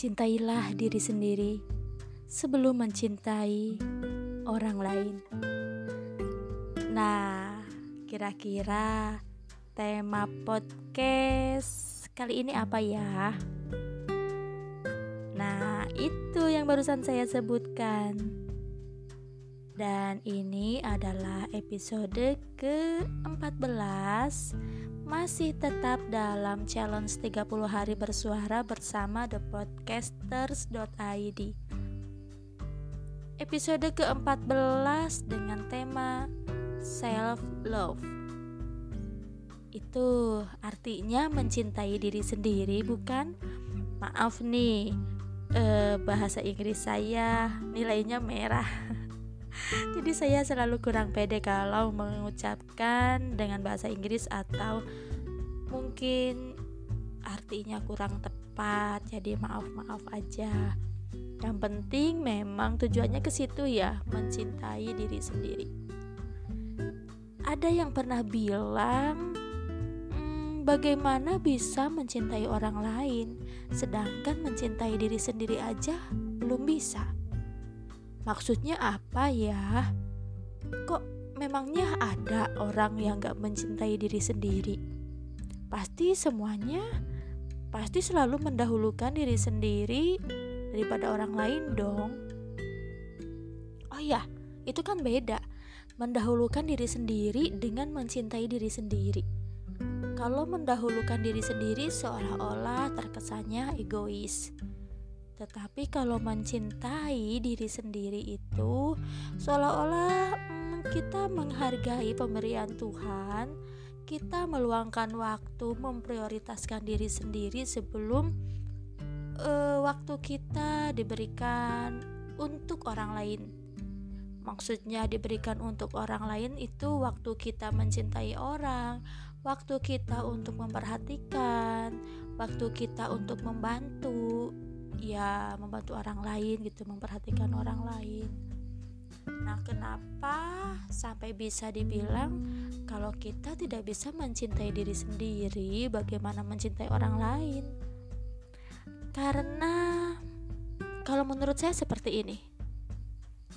Cintailah diri sendiri sebelum mencintai orang lain. Nah, kira-kira tema podcast kali ini apa ya? Nah, itu yang barusan saya sebutkan. Dan ini adalah episode ke-14 masih tetap dalam challenge 30 hari bersuara bersama thepodcasters.id Episode ke-14 dengan tema Self Love Itu artinya mencintai diri sendiri bukan? Maaf nih, eh, bahasa Inggris saya nilainya merah jadi saya selalu kurang pede kalau mengucapkan dengan bahasa Inggris atau mungkin artinya kurang tepat. Jadi maaf maaf aja. Yang penting memang tujuannya ke situ ya mencintai diri sendiri. Ada yang pernah bilang hmm, bagaimana bisa mencintai orang lain sedangkan mencintai diri sendiri aja belum bisa Maksudnya apa ya? Kok memangnya ada orang yang gak mencintai diri sendiri? Pasti semuanya pasti selalu mendahulukan diri sendiri daripada orang lain dong. Oh ya, itu kan beda. Mendahulukan diri sendiri dengan mencintai diri sendiri. Kalau mendahulukan diri sendiri seolah-olah terkesannya egois. Tetapi kalau mencintai diri sendiri itu seolah-olah hmm, kita menghargai pemberian Tuhan, kita meluangkan waktu memprioritaskan diri sendiri sebelum uh, waktu kita diberikan untuk orang lain. Maksudnya diberikan untuk orang lain itu waktu kita mencintai orang, waktu kita untuk memperhatikan, waktu kita untuk membantu, ya membantu orang lain gitu memperhatikan orang lain. Nah kenapa sampai bisa dibilang kalau kita tidak bisa mencintai diri sendiri bagaimana mencintai orang lain? Karena kalau menurut saya seperti ini.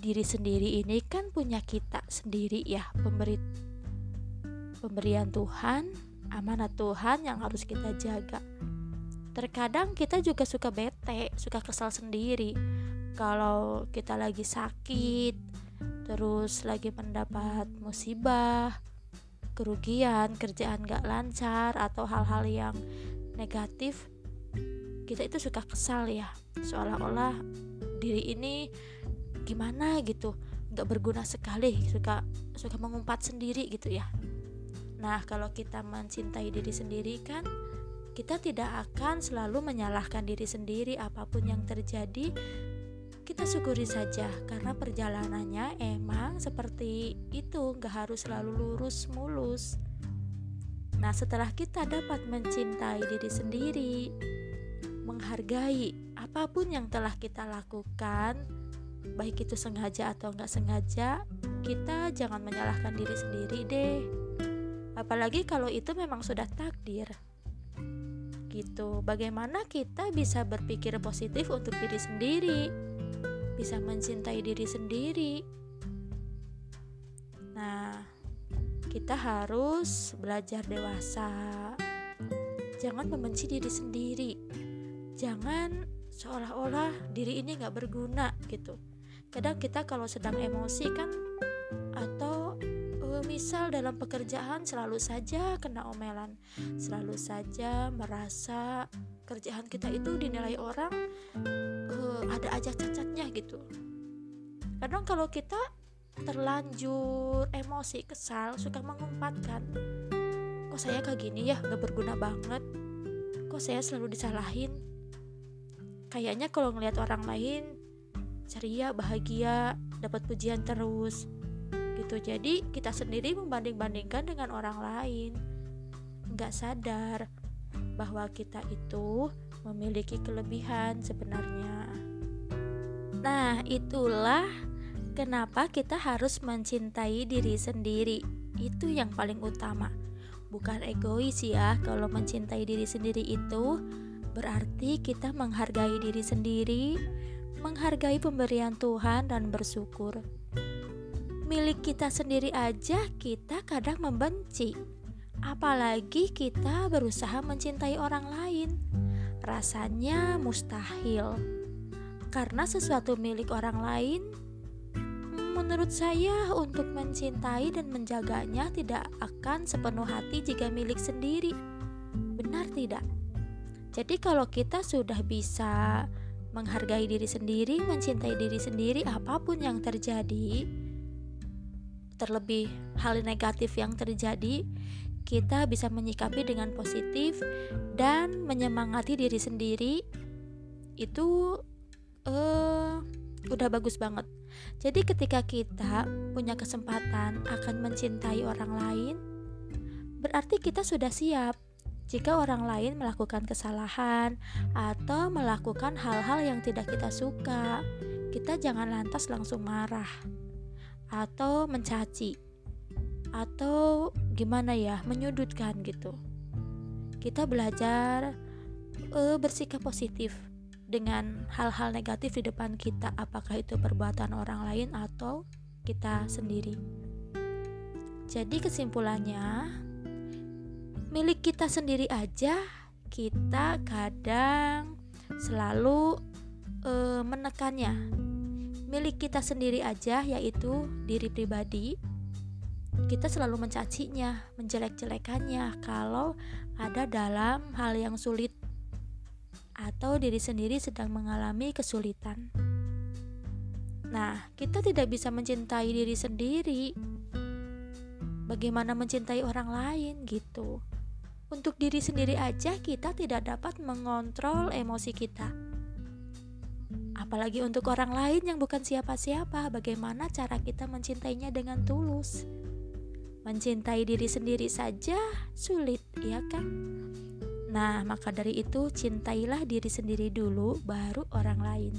Diri sendiri ini kan punya kita sendiri ya pemberi pemberian Tuhan amanat Tuhan yang harus kita jaga. Terkadang kita juga suka bete suka kesal sendiri. Kalau kita lagi sakit terus lagi mendapat musibah kerugian kerjaan gak lancar atau hal-hal yang negatif kita itu suka kesal ya. Seolah-olah diri ini gimana gitu gak berguna sekali suka suka mengumpat sendiri gitu ya. Nah kalau kita mencintai diri sendiri kan kita tidak akan selalu menyalahkan diri sendiri apa pun yang terjadi kita syukuri saja karena perjalanannya emang seperti itu gak harus selalu lurus mulus. Nah setelah kita dapat mencintai diri sendiri menghargai apa pun yang telah kita lakukan baik itu sengaja atau nggak sengaja kita jangan menyalahkan diri sendiri deh. Apalagi kalau itu memang sudah takdir gitu. Bagaimana kita bisa berpikir positif untuk diri sendiri, bisa mencintai diri sendiri. Nah, kita harus belajar dewasa. Jangan membenci diri sendiri. Jangan seolah-olah diri ini nggak berguna gitu. Kadang kita kalau sedang emosi kan atau misal dalam pekerjaan selalu saja kena omelan, selalu saja merasa kerjaan kita itu dinilai orang uh, ada aja cacatnya gitu. Kadang kalau kita terlanjur emosi kesal suka mengumpatkan kok saya kayak gini ya? Gak berguna banget. Kok saya selalu disalahin? Kayaknya kalau ngelihat orang lain ceria bahagia dapat pujian terus gitu. Jadi kita sendiri membanding-bandingkan dengan orang lain. Nggak sadar bahwa kita itu memiliki kelebihan sebenarnya. Nah itulah kenapa kita harus mencintai diri sendiri. Itu yang paling utama. Bukan egois ya kalau mencintai diri sendiri itu berarti kita menghargai diri sendiri, menghargai pemberian Tuhan, dan bersyukur. Milik kita sendiri aja, kita kadang membenci, apalagi kita berusaha mencintai orang lain. Rasanya mustahil karena sesuatu milik orang lain menurut saya untuk mencintai dan menjaganya tidak akan sepenuh hati jika milik sendiri. Benar tidak? Jadi kalau kita sudah bisa menghargai diri sendiri, mencintai diri sendiri apa pun yang terjadi, terlebih hal negatif yang terjadi, kita bisa menyikapi dengan positif dan menyemangati diri sendiri. Itu uh, udah bagus banget. Jadi ketika kita punya kesempatan akan mencintai orang lain, berarti kita sudah siap jika orang lain melakukan kesalahan atau melakukan hal-hal yang tidak kita suka, kita jangan lantas langsung marah atau mencaci atau gimana ya, menyudutkan gitu. Kita belajar uh, bersikap positif dengan hal-hal negatif di depan kita, apakah itu perbuatan orang lain atau kita sendiri. Jadi kesimpulannya, milik kita sendiri aja kita kadang selalu e, menekannya milik kita sendiri aja yaitu diri pribadi kita selalu mencacinya menjelek-jelekannya kalau ada dalam hal yang sulit atau diri sendiri sedang mengalami kesulitan. Nah kita tidak bisa mencintai diri sendiri. Bagaimana mencintai orang lain gitu. Untuk diri sendiri aja kita tidak dapat mengontrol emosi kita. Apalagi untuk orang lain yang bukan siapa-siapa, bagaimana cara kita mencintainya dengan tulus? Mencintai diri sendiri saja sulit, ya kan? Nah, maka dari itu cintailah diri sendiri dulu baru orang lain.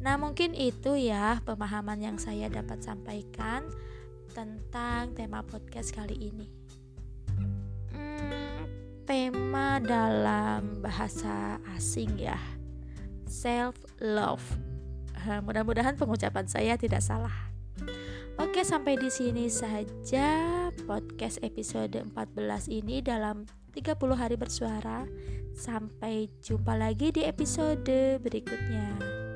Nah, mungkin itu ya pemahaman yang saya dapat sampaikan tentang tema podcast kali ini tema dalam bahasa asing ya self love mudah-mudahan pengucapan saya tidak salah. Oke sampai di sini saja podcast episode 14 ini dalam 30 hari bersuara. Sampai jumpa lagi di episode berikutnya